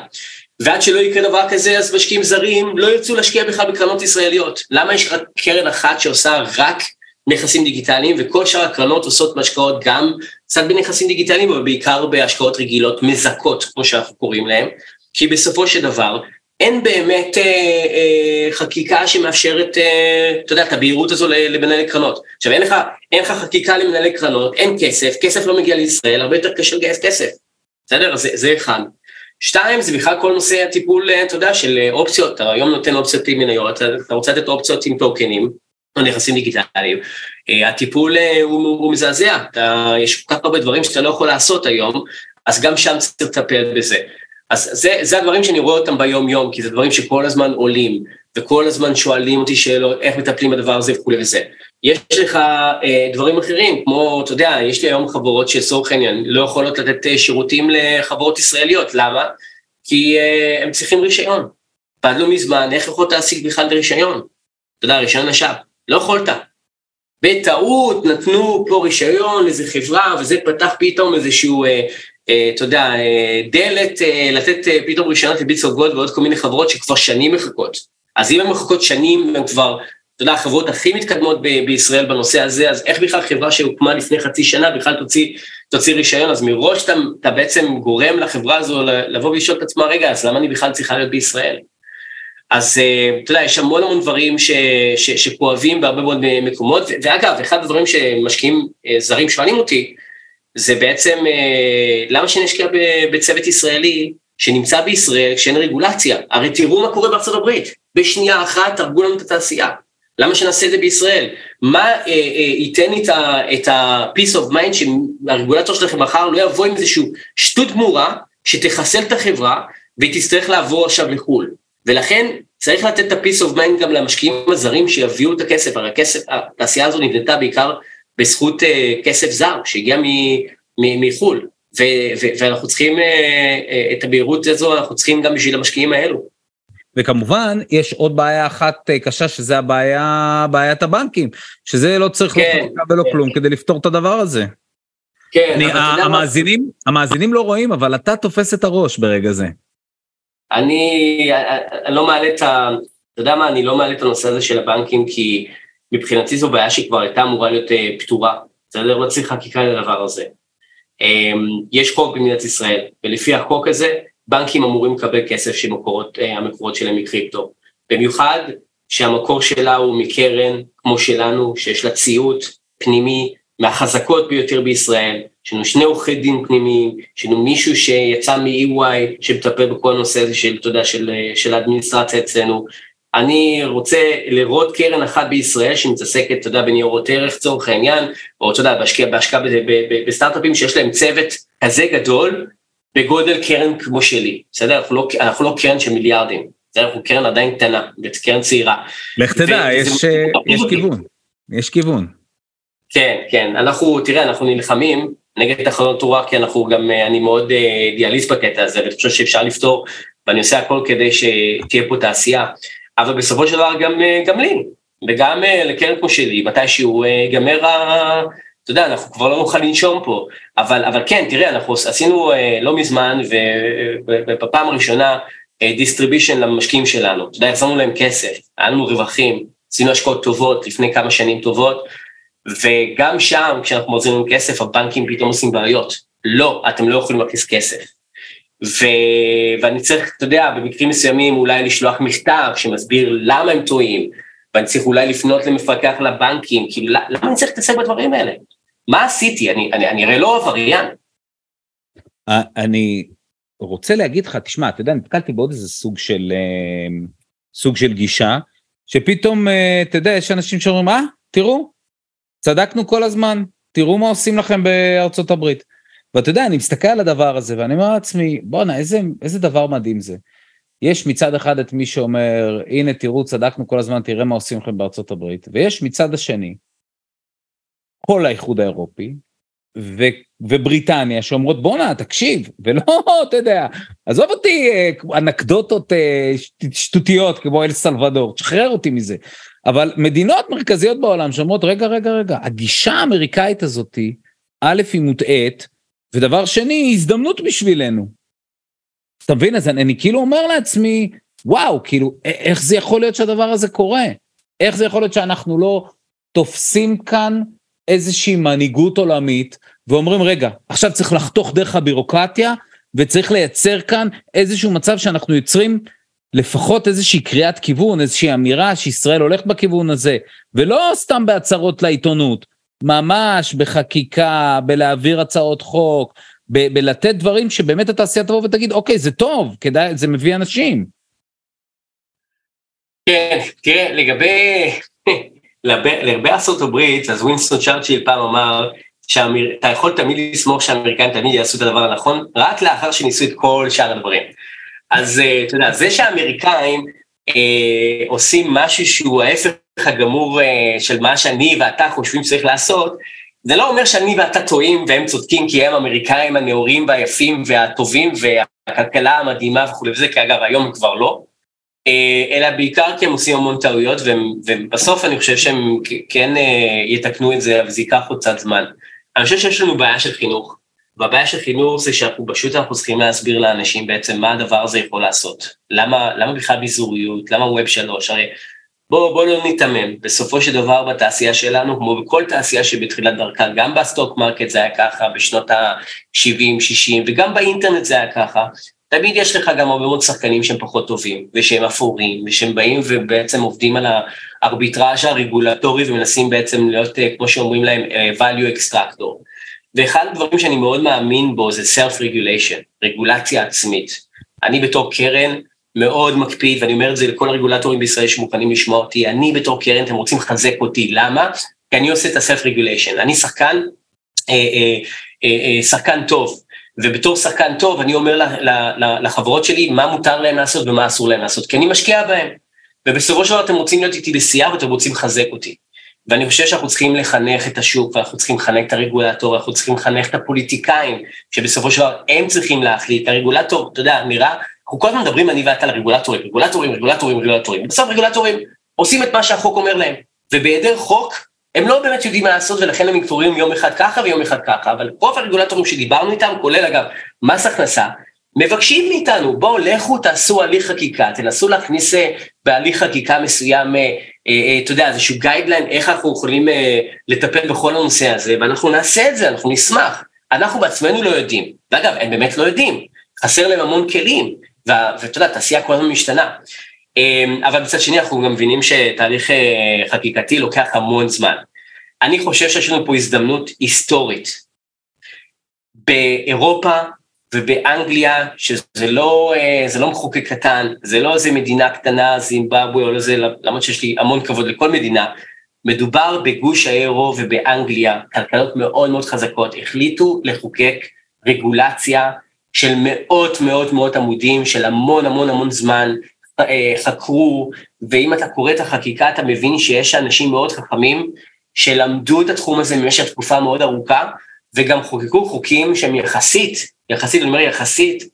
ועד שלא יקרה דבר כזה, אז משקיעים זרים לא ירצו להשקיע בכלל בקרנות ישראליות. למה יש רק קרן אחת שעושה רק נכסים דיגיטליים, וכל שאר הקרנות עושות השקעות גם קצת בנכסים דיגיטליים, אבל בעיקר בהשקעות רגילות מזכות, כמו שאנחנו קוראים להן, כי בסופו של דבר, אין באמת אה, אה, חקיקה שמאפשרת, אה, אתה יודע, את הבהירות הזו למנהלי קרנות. עכשיו, אין לך, אין לך חקיקה למנהלי קרנות, אין כסף, כסף לא מגיע לישראל, הרבה יותר קשה לגייס כסף. בסדר? זה, זה אחד. שתיים, זה בכלל כל נושא הטיפול, אתה יודע, של אופציות, אתה היום נותן אופציות עם מניות, אתה רוצה לתת אופציות עם טוקנים, נכסים דיגיטליים. הטיפול הוא, הוא מזעזע, אתה, יש כל כך הרבה דברים שאתה לא יכול לעשות היום, אז גם שם צריך לטפל בזה. אז זה, זה הדברים שאני רואה אותם ביום יום, כי זה דברים שכל הזמן עולים, וכל הזמן שואלים אותי שאלות, איך מטפלים בדבר הזה וכולי וזה. יש לך אה, דברים אחרים, כמו, אתה יודע, יש לי היום חברות שלצורך העניין לא יכולות לתת אה, שירותים לחברות ישראליות, למה? כי אה, הם צריכים רישיון. לא מזמן, איך יכולת להשיג בכלל רישיון? אתה יודע, רישיון נש"פ, לא יכולת. בטעות נתנו פה רישיון לאיזה חברה, וזה פתח פתאום איזשהו אה, אה, אתה יודע, אה, דלת, אה, לתת פתאום רישיונות לביצוע גוד ועוד כל מיני חברות שכבר שנים מחכות. אז אם הן מחכות שנים, הן כבר, אתה יודע, החברות הכי מתקדמות ב- בישראל בנושא הזה, אז איך בכלל חברה שהוקמה לפני חצי שנה בכלל תוציא, תוציא רישיון? אז מראש אתה, אתה בעצם גורם לחברה הזו לבוא ולשאול את עצמה, רגע, אז למה אני בכלל צריכה להיות בישראל? אז אתה יודע, יש המון המון דברים ש, ש, שכואבים בהרבה מאוד מקומות, ואגב, אחד הדברים שמשקיעים זרים שואלים אותי, זה בעצם אה, למה שנשקיע בצוות ישראלי שנמצא בישראל כשאין רגולציה? הרי תראו מה קורה בארצות הברית, בשנייה אחת הרגו לנו את התעשייה. למה שנעשה את זה בישראל? מה אה, אה, ייתן לי את ה-peace of mind שהרגולטור שלכם מחר לא יבוא עם איזושהי שטות גמורה שתחסל את החברה והיא תצטרך לעבור עכשיו לחו"ל. ולכן צריך לתת את ה-peace of mind גם למשקיעים הזרים שיביאו את הכסף, הרי הכסף, התעשייה הזו נבנתה בעיקר בזכות אה, כסף זר שהגיע מחו"ל, ואנחנו צריכים אה, אה, את הבהירות הזו, אנחנו צריכים גם בשביל המשקיעים האלו. וכמובן, יש עוד בעיה אחת קשה, שזה הבעיה, בעיית הבנקים, שזה לא צריך כן, לא חקיקה ולא כן. כלום כדי לפתור את הדבר הזה. כן, אני, המאזינים, מה... המאזינים לא רואים, אבל אתה תופס את הראש ברגע זה. אני, אני לא מעלה את ה... אתה יודע מה, אני לא מעלה את הנושא הזה של הבנקים, כי מבחינתי זו בעיה שכבר הייתה אמורה להיות אה, פתורה, בסדר? לא צריך חקיקה לדבר הזה. אמ, יש חוק במדינת ישראל, ולפי החוק הזה, בנקים אמורים לקבל כסף שהמקורות אה, שלהם מקריפטו. במיוחד שהמקור שלה הוא מקרן כמו שלנו, שיש לה ציות פנימי מהחזקות ביותר בישראל, יש לנו שני עורכי דין פנימיים, יש לנו מישהו שיצא מ-EY שמטפל בכל הנושא הזה של, אתה יודע, של, של האדמיניסטרציה אצלנו, אני רוצה לראות קרן אחת בישראל שמתעסקת, אתה יודע, בניירות ערך לצורך העניין, או אתה יודע, בהשקעה, בהשקעה בסטארט-אפים שיש להם צוות כזה גדול, בגודל קרן כמו שלי, בסדר? אנחנו לא, אנחנו לא קרן של מיליארדים, בסדר? אנחנו קרן עדיין קטנה, קרן צעירה. לך תדע, יש, יש כיוון, יש כיוון. כן, כן, אנחנו, תראה, אנחנו נלחמים נגד תחנות תאורה, כי אנחנו גם, אה, אני מאוד אה, אידיאליסט בקטע הזה, ואני חושב שאפשר לפתור, ואני עושה הכל כדי שתהיה פה תעשייה. אבל בסופו של דבר גם, אה, גם לי, וגם לקרן כמו שלי, מתישהו אה, ייגמר ה... אתה יודע, אנחנו כבר לא נוכל לנשום פה, אבל, אבל כן, תראה, אנחנו עשינו לא מזמן, ובפעם הראשונה, distribution למשקיעים שלנו, אתה יודע, החזרנו להם כסף, היה לנו רווחים, עשינו השקעות טובות לפני כמה שנים טובות, וגם שם, כשאנחנו מחזירים כסף, הבנקים פתאום עושים בעיות. לא, אתם לא יכולים להכניס כסף. ו... ואני צריך, אתה יודע, במקרים מסוימים אולי לשלוח מכתב שמסביר למה הם טועים, ואני צריך אולי לפנות למפקח לבנקים, כאילו למה אני צריך להתעסק בדברים האלה? מה עשיתי? אני, אני, אני הרי לא עבריין. אני רוצה להגיד לך, תשמע, אתה יודע, נתקלתי בעוד איזה סוג של, אה, סוג של גישה, שפתאום, אה, אתה יודע, יש אנשים שאומרים, אה, תראו, צדקנו כל הזמן, תראו מה עושים לכם בארצות הברית. ואתה יודע, אני מסתכל על הדבר הזה ואני אומר לעצמי, בואנה, איזה, איזה דבר מדהים זה. יש מצד אחד את מי שאומר, הנה תראו, צדקנו כל הזמן, תראה מה עושים לכם בארצות הברית, ויש מצד השני, כל האיחוד האירופי, ו, ובריטניה שאומרות בואנה תקשיב ולא אתה יודע עזוב אותי אה, אנקדוטות אה, שטותיות כמו אל סלבדור תשחרר אותי מזה אבל מדינות מרכזיות בעולם שאומרות רגע רגע רגע הגישה האמריקאית הזאתי א' היא מוטעית ודבר שני, הזדמנות בשבילנו. אתה מבין? אז אני, אני כאילו אומר לעצמי, וואו, כאילו, איך זה יכול להיות שהדבר הזה קורה? איך זה יכול להיות שאנחנו לא תופסים כאן איזושהי מנהיגות עולמית ואומרים, רגע, עכשיו צריך לחתוך דרך הבירוקרטיה וצריך לייצר כאן איזשהו מצב שאנחנו יוצרים לפחות איזושהי קריאת כיוון, איזושהי אמירה שישראל הולכת בכיוון הזה, ולא סתם בהצהרות לעיתונות, ממש בחקיקה, בלהעביר הצעות חוק, בלתת דברים שבאמת התעשייה תבוא ותגיד, אוקיי, זה טוב, כדאי, זה מביא אנשים. כן, תראה, לגבי, לגבי ארצות הברית, אז ווינסטון צ'רצ'יל פעם אמר, שאתה יכול תמיד לסמוך שהאמריקאים תמיד יעשו את הדבר הנכון, רק לאחר שניסו את כל שאר הדברים. אז אה, אתה יודע, זה שהאמריקאים אה, עושים משהו שהוא ההפך הגמור אה, של מה שאני ואתה חושבים שצריך לעשות, זה לא אומר שאני ואתה טועים והם צודקים כי הם אמריקאים הנאורים והיפים והטובים והכלכלה המדהימה וכולי וזה, כי אגב היום הם כבר לא, אה, אלא בעיקר כי הם עושים המון טעויות ובסוף אני חושב שהם כן אה, יתקנו את זה, אבל זה ייקח עוד קצת זמן. אני חושב שיש לנו בעיה של חינוך, והבעיה של חינוך זה שאנחנו פשוט אנחנו צריכים להסביר לאנשים בעצם מה הדבר הזה יכול לעשות. למה, למה בכלל ביזוריות, למה ווב שלוש, הרי בואו בוא לא ניתמם, בסופו של דבר בתעשייה שלנו, כמו בכל תעשייה שבתחילת דרכה, גם ב stock market זה היה ככה, בשנות ה-70, 60, וגם באינטרנט זה היה ככה, תמיד יש לך גם הרבה מאוד שחקנים שהם פחות טובים, ושהם אפורים, ושהם באים ובעצם עובדים על הארביטראז' הרגולטורי ומנסים בעצם להיות, אה, כמו שאומרים להם, אה, value extractor. ואחד הדברים שאני מאוד מאמין בו זה self-regulation, רגולציה עצמית. אני בתור קרן מאוד מקפיד, ואני אומר את זה לכל הרגולטורים בישראל שמוכנים לשמוע אותי, אני בתור קרן, אתם רוצים לחזק אותי, למה? כי אני עושה את ה-self-regulation, אני שחקן, אה, אה, אה, אה, שחקן טוב, ובתור שחקן טוב אני אומר לחברות שלי מה מותר להם לעשות ומה אסור להם לעשות, כי אני משקיע בהם. ובסופו של דבר אתם רוצים להיות איתי בשיאה ואתם רוצים לחזק אותי. ואני חושב שאנחנו צריכים לחנך את השוק, ואנחנו צריכים לחנך את הרגולטור, אנחנו צריכים לחנך את הפוליטיקאים, שבסופו של דבר הם צריכים להחליט. הרגולטור, אתה יודע, נראה, אנחנו כל הזמן מדברים אני ואתה על רגולטורים, רגולטורים, רגולטורים, רגולטורים. בסוף רגולטורים עושים את מה שהחוק אומר להם. ובהיעדר חוק, הם לא באמת יודעים מה לעשות ולכן הם מתעוררים יום אחד ככה ויום אחד ככה, אבל רוב הרגולטורים שדיברנו איתם, כולל אגב מס הכנסה, מבקשים מאיתנו, בואו לכו תעשו הליך חקיקה, תנסו להכניס אה, בהליך חקיקה מסוים, אה, אתה יודע, איזשהו גיידליין, איך אנחנו יכולים לטפל בכל הנושא הזה, ואנחנו נעשה את זה, אנחנו נשמח. אנחנו בעצמנו לא יודעים, ואגב, הם באמת לא יודעים, חסר להם המון כלים, ואתה יודע, התעשייה כל הזמן משתנה. אבל מצד שני אנחנו גם מבינים שתהליך אה, חקיקתי לוקח המון זמן. אני חושב שיש לנו פה הזדמנות היסטורית. באירופה ובאנגליה, שזה לא, אה, לא מחוקק קטן, זה לא איזה מדינה קטנה, זימבבואה או לזה, למרות שיש לי המון כבוד לכל מדינה, מדובר בגוש האירו ובאנגליה, כלכלות מאוד מאוד חזקות, החליטו לחוקק רגולציה של מאות מאות מאות עמודים, של המון המון המון זמן, אה, חקרו, ואם אתה קורא את החקיקה אתה מבין שיש אנשים מאוד חכמים שלמדו את התחום הזה במשך תקופה מאוד ארוכה, וגם חוקקו חוקים שהם יחסית, יחסית, אני אומר יחסית,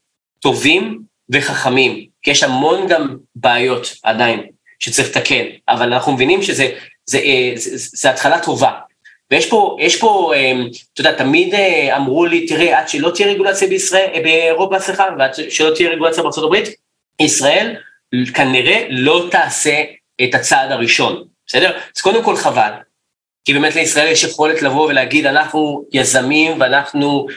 טובים וחכמים, כי יש המון גם בעיות עדיין שצריך לתקן, אבל אנחנו מבינים שזה זה, אה, זה, זה, זה התחלה טובה. ויש פה, יש פה, אה, אתה יודע, תמיד אמרו לי, תראה, עד שלא תהיה רגולציה בישראל, באירופה, סליחה, ועד שלא תהיה רגולציה בארה"ב, ישראל כנראה לא תעשה את הצעד הראשון, בסדר? אז קודם כל חבל, כי באמת לישראל יש יכולת לבוא ולהגיד אנחנו יזמים ואנחנו אה,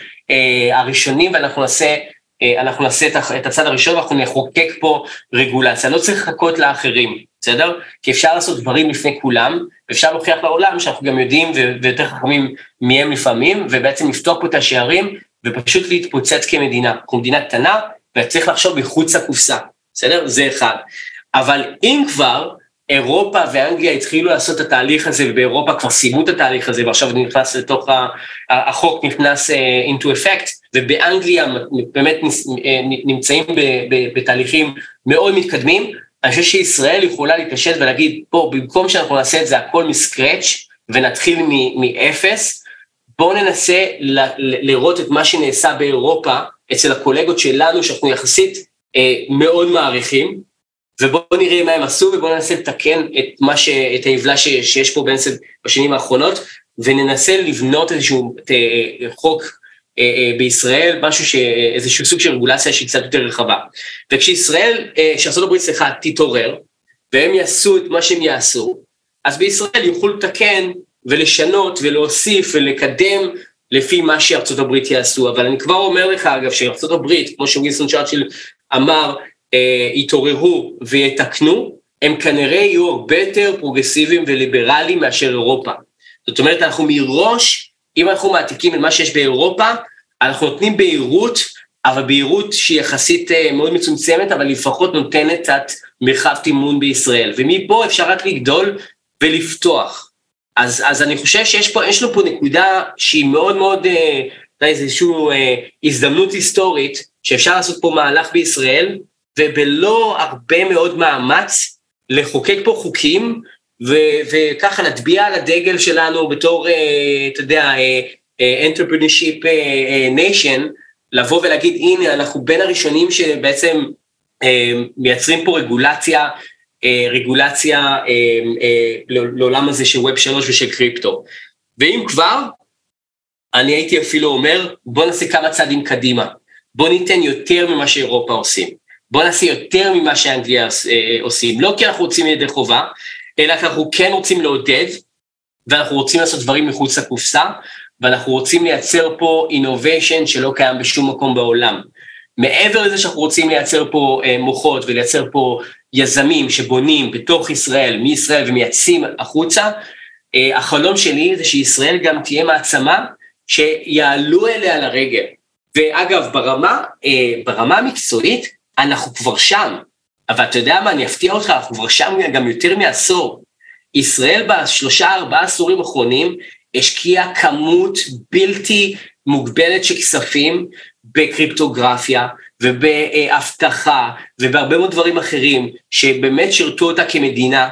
הראשונים ואנחנו נעשה, אה, אנחנו נעשה את הצעד הראשון ואנחנו נחוקק פה רגולציה, לא צריך לחכות לאחרים, בסדר? כי אפשר לעשות דברים לפני כולם, ואפשר להוכיח לעולם שאנחנו גם יודעים ויותר חכמים מהם לפעמים, ובעצם לפתוח פה את השערים ופשוט להתפוצץ כמדינה. אנחנו מדינה קטנה וצריך לחשוב מחוץ לקופסה. בסדר? זה אחד. אבל אם כבר אירופה ואנגליה התחילו לעשות את התהליך הזה, ובאירופה כבר סיימו את התהליך הזה, ועכשיו זה נכנס לתוך, החוק נכנס uh, into effect, ובאנגליה באמת אה, נמצאים בתהליכים מאוד מתקדמים, אני חושב שישראל יכולה להתעשת ולהגיד, פה, במקום שאנחנו נעשה את זה הכל מסקרץ' ונתחיל מאפס, בואו ננסה לראות את מה שנעשה באירופה אצל הקולגות שלנו, שאנחנו יחסית אה, מאוד מעריכים, ובואו נראה מה הם עשו ובואו ננסה לתקן את מה ש... את העוולה ש... שיש פה בעצם בשנים האחרונות, וננסה לבנות איזשהו את, אה, חוק אה, אה, בישראל, משהו ש... איזשהו סוג של רגולציה שהיא קצת יותר רחבה. וכשישראל, אה, הברית סליחה, תתעורר, והם יעשו את מה שהם יעשו, אז בישראל יוכלו לתקן ולשנות ולהוסיף ולקדם לפי מה שארצות הברית יעשו, אבל אני כבר אומר לך אגב שארצות הברית, כמו שווינסון צ'ארצ'יל אמר, אה, יתעוררו ויתקנו, הם כנראה יהיו הרבה יותר פרוגרסיביים וליברליים מאשר אירופה. זאת אומרת, אנחנו מראש, אם אנחנו מעתיקים את מה שיש באירופה, אנחנו נותנים בהירות, אבל בהירות שהיא יחסית אה, מאוד מצומצמת, אבל לפחות נותנת קצת מרחב תימון בישראל, ומפה אפשר רק לגדול ולפתוח. אז, אז אני חושב שיש פה, יש לנו פה נקודה שהיא מאוד מאוד, אה, איזושהי אה, הזדמנות היסטורית, שאפשר לעשות פה מהלך בישראל, ובלא הרבה מאוד מאמץ לחוקק פה חוקים, ו- וככה נטביע על הדגל שלנו בתור, אה, אתה יודע, אה, entrepreneurship nation, לבוא ולהגיד, הנה, אנחנו בין הראשונים שבעצם אה, מייצרים פה רגולציה, אה, רגולציה אה, אה, לעולם הזה של ווב שלוש ושל קריפטו. ואם כבר, אני הייתי אפילו אומר, בוא נעשה כמה צעדים קדימה. בוא ניתן יותר ממה שאירופה עושים. בוא נעשה יותר ממה שאנגליה אה, עושים. לא כי אנחנו רוצים ידי חובה, אלא כי אנחנו כן רוצים לעודד, ואנחנו רוצים לעשות דברים מחוץ לקופסה, ואנחנו רוצים לייצר פה innovation שלא קיים בשום מקום בעולם. מעבר לזה שאנחנו רוצים לייצר פה אה, מוחות ולייצר פה יזמים שבונים בתוך ישראל, מישראל ומייצאים החוצה, אה, החלום שלי זה שישראל גם תהיה מעצמה שיעלו אליה לרגל. ואגב, ברמה, ברמה המקצועית, אנחנו כבר שם. אבל אתה יודע מה, אני אפתיע אותך, אנחנו כבר שם גם יותר מעשור. ישראל בשלושה ארבעה עשורים האחרונים השקיעה כמות בלתי מוגבלת של כספים בקריפטוגרפיה ובאבטחה ובהרבה מאוד דברים אחרים שבאמת שירתו אותה כמדינה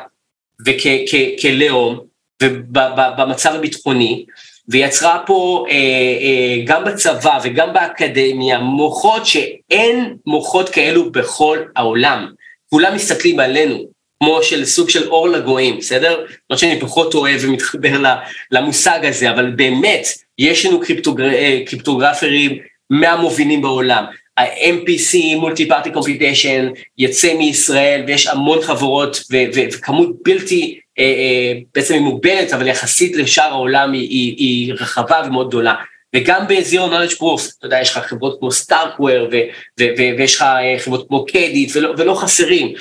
וכלאום ובמצב הביטחוני ויצרה פה אה, אה, גם בצבא וגם באקדמיה מוחות שאין מוחות כאלו בכל העולם. כולם מסתכלים עלינו, כמו של סוג של אור לגויים, בסדר? לא שאני פחות אוהב ומתחבר למושג הזה, אבל באמת, יש לנו קריפטוגר... אה, קריפטוגרפרים מהמובילים בעולם. ה-MPC, multi-party computation, יצא מישראל ויש המון חברות וכמות בלתי, אה, אה, בעצם היא מוגבלת, אבל יחסית לשאר העולם היא, היא, היא רחבה ומאוד גדולה. וגם ב-Zero Knowledge Proof, אתה יודע, יש לך חברות כמו סטארקוור, ויש לך אה, חברות כמו קדיט, ולא, ולא חסרים.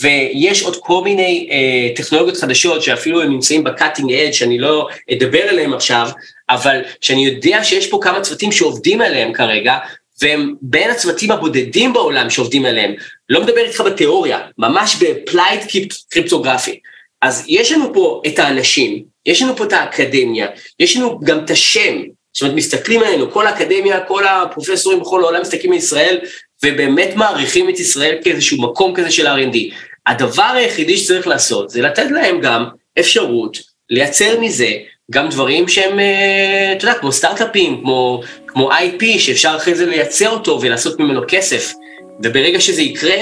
ויש עוד כל מיני אה, טכנולוגיות חדשות שאפילו הם נמצאים ב-cutting edge, שאני לא אדבר עליהם עכשיו, אבל שאני יודע שיש פה כמה צוותים שעובדים עליהם כרגע, והם בין הצוותים הבודדים בעולם שעובדים עליהם. לא מדבר איתך בתיאוריה, ממש ב-applied קריפטוגרפי. אז יש לנו פה את האנשים, יש לנו פה את האקדמיה, יש לנו גם את השם, זאת אומרת, מסתכלים עלינו, כל האקדמיה, כל הפרופסורים בכל העולם מסתכלים על ישראל, ובאמת מעריכים את ישראל כאיזשהו מקום כזה של R&D. הדבר היחידי שצריך לעשות זה לתת להם גם אפשרות לייצר מזה גם דברים שהם, אה, אתה יודע, כמו סטארט-אפים, כמו, כמו IP, שאפשר אחרי זה לייצר אותו ולעשות ממנו כסף. וברגע שזה יקרה,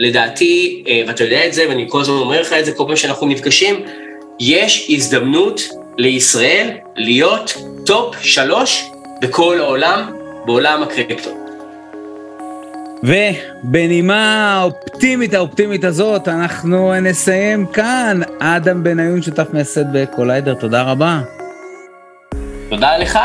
לדעתי, אה, ואתה יודע את זה, ואני כל הזמן אומר לך את זה כל פעם שאנחנו נפגשים, יש הזדמנות לישראל להיות top שלוש בכל העולם, בעולם הקריפטו. ובנימה האופטימית האופטימית הזאת, אנחנו נסיים כאן. אדם בניון, שותף מייסד ב Collider, תודה רבה. תודה לך.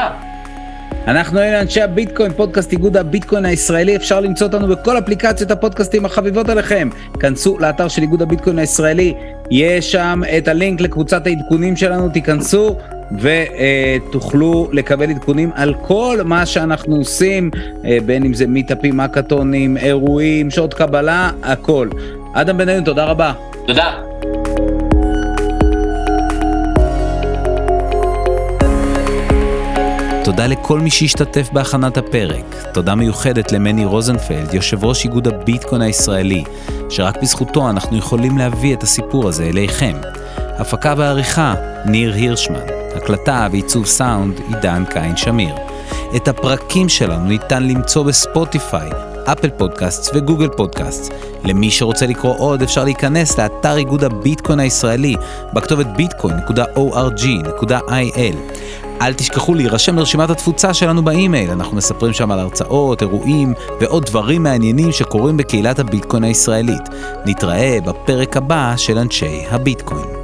אנחנו אלה אנשי הביטקוין, פודקאסט איגוד הביטקוין הישראלי, אפשר למצוא אותנו בכל אפליקציות הפודקאסטים החביבות עליכם. כנסו לאתר של איגוד הביטקוין הישראלי, יש שם את הלינק לקבוצת העדכונים שלנו, תיכנסו ותוכלו לקבל עדכונים על כל מה שאנחנו עושים, אה, בין אם זה מיטאפים, אקתונים, אירועים, שעות קבלה, הכל. אדם בניון, תודה רבה. תודה. תודה לכל מי שהשתתף בהכנת הפרק. תודה מיוחדת למני רוזנפלד, יושב ראש איגוד הביטקוין הישראלי, שרק בזכותו אנחנו יכולים להביא את הסיפור הזה אליכם. הפקה ועריכה, ניר הירשמן. הקלטה ועיצוב סאונד, עידן קין שמיר. את הפרקים שלנו ניתן למצוא בספוטיפיי, אפל פודקאסט וגוגל פודקאסט. למי שרוצה לקרוא עוד אפשר להיכנס לאתר איגוד הביטקוין הישראלי בכתובת bitcoin.org.il. אל תשכחו להירשם לרשימת התפוצה שלנו באימייל, אנחנו מספרים שם על הרצאות, אירועים ועוד דברים מעניינים שקורים בקהילת הביטקוין הישראלית. נתראה בפרק הבא של אנשי הביטקוין.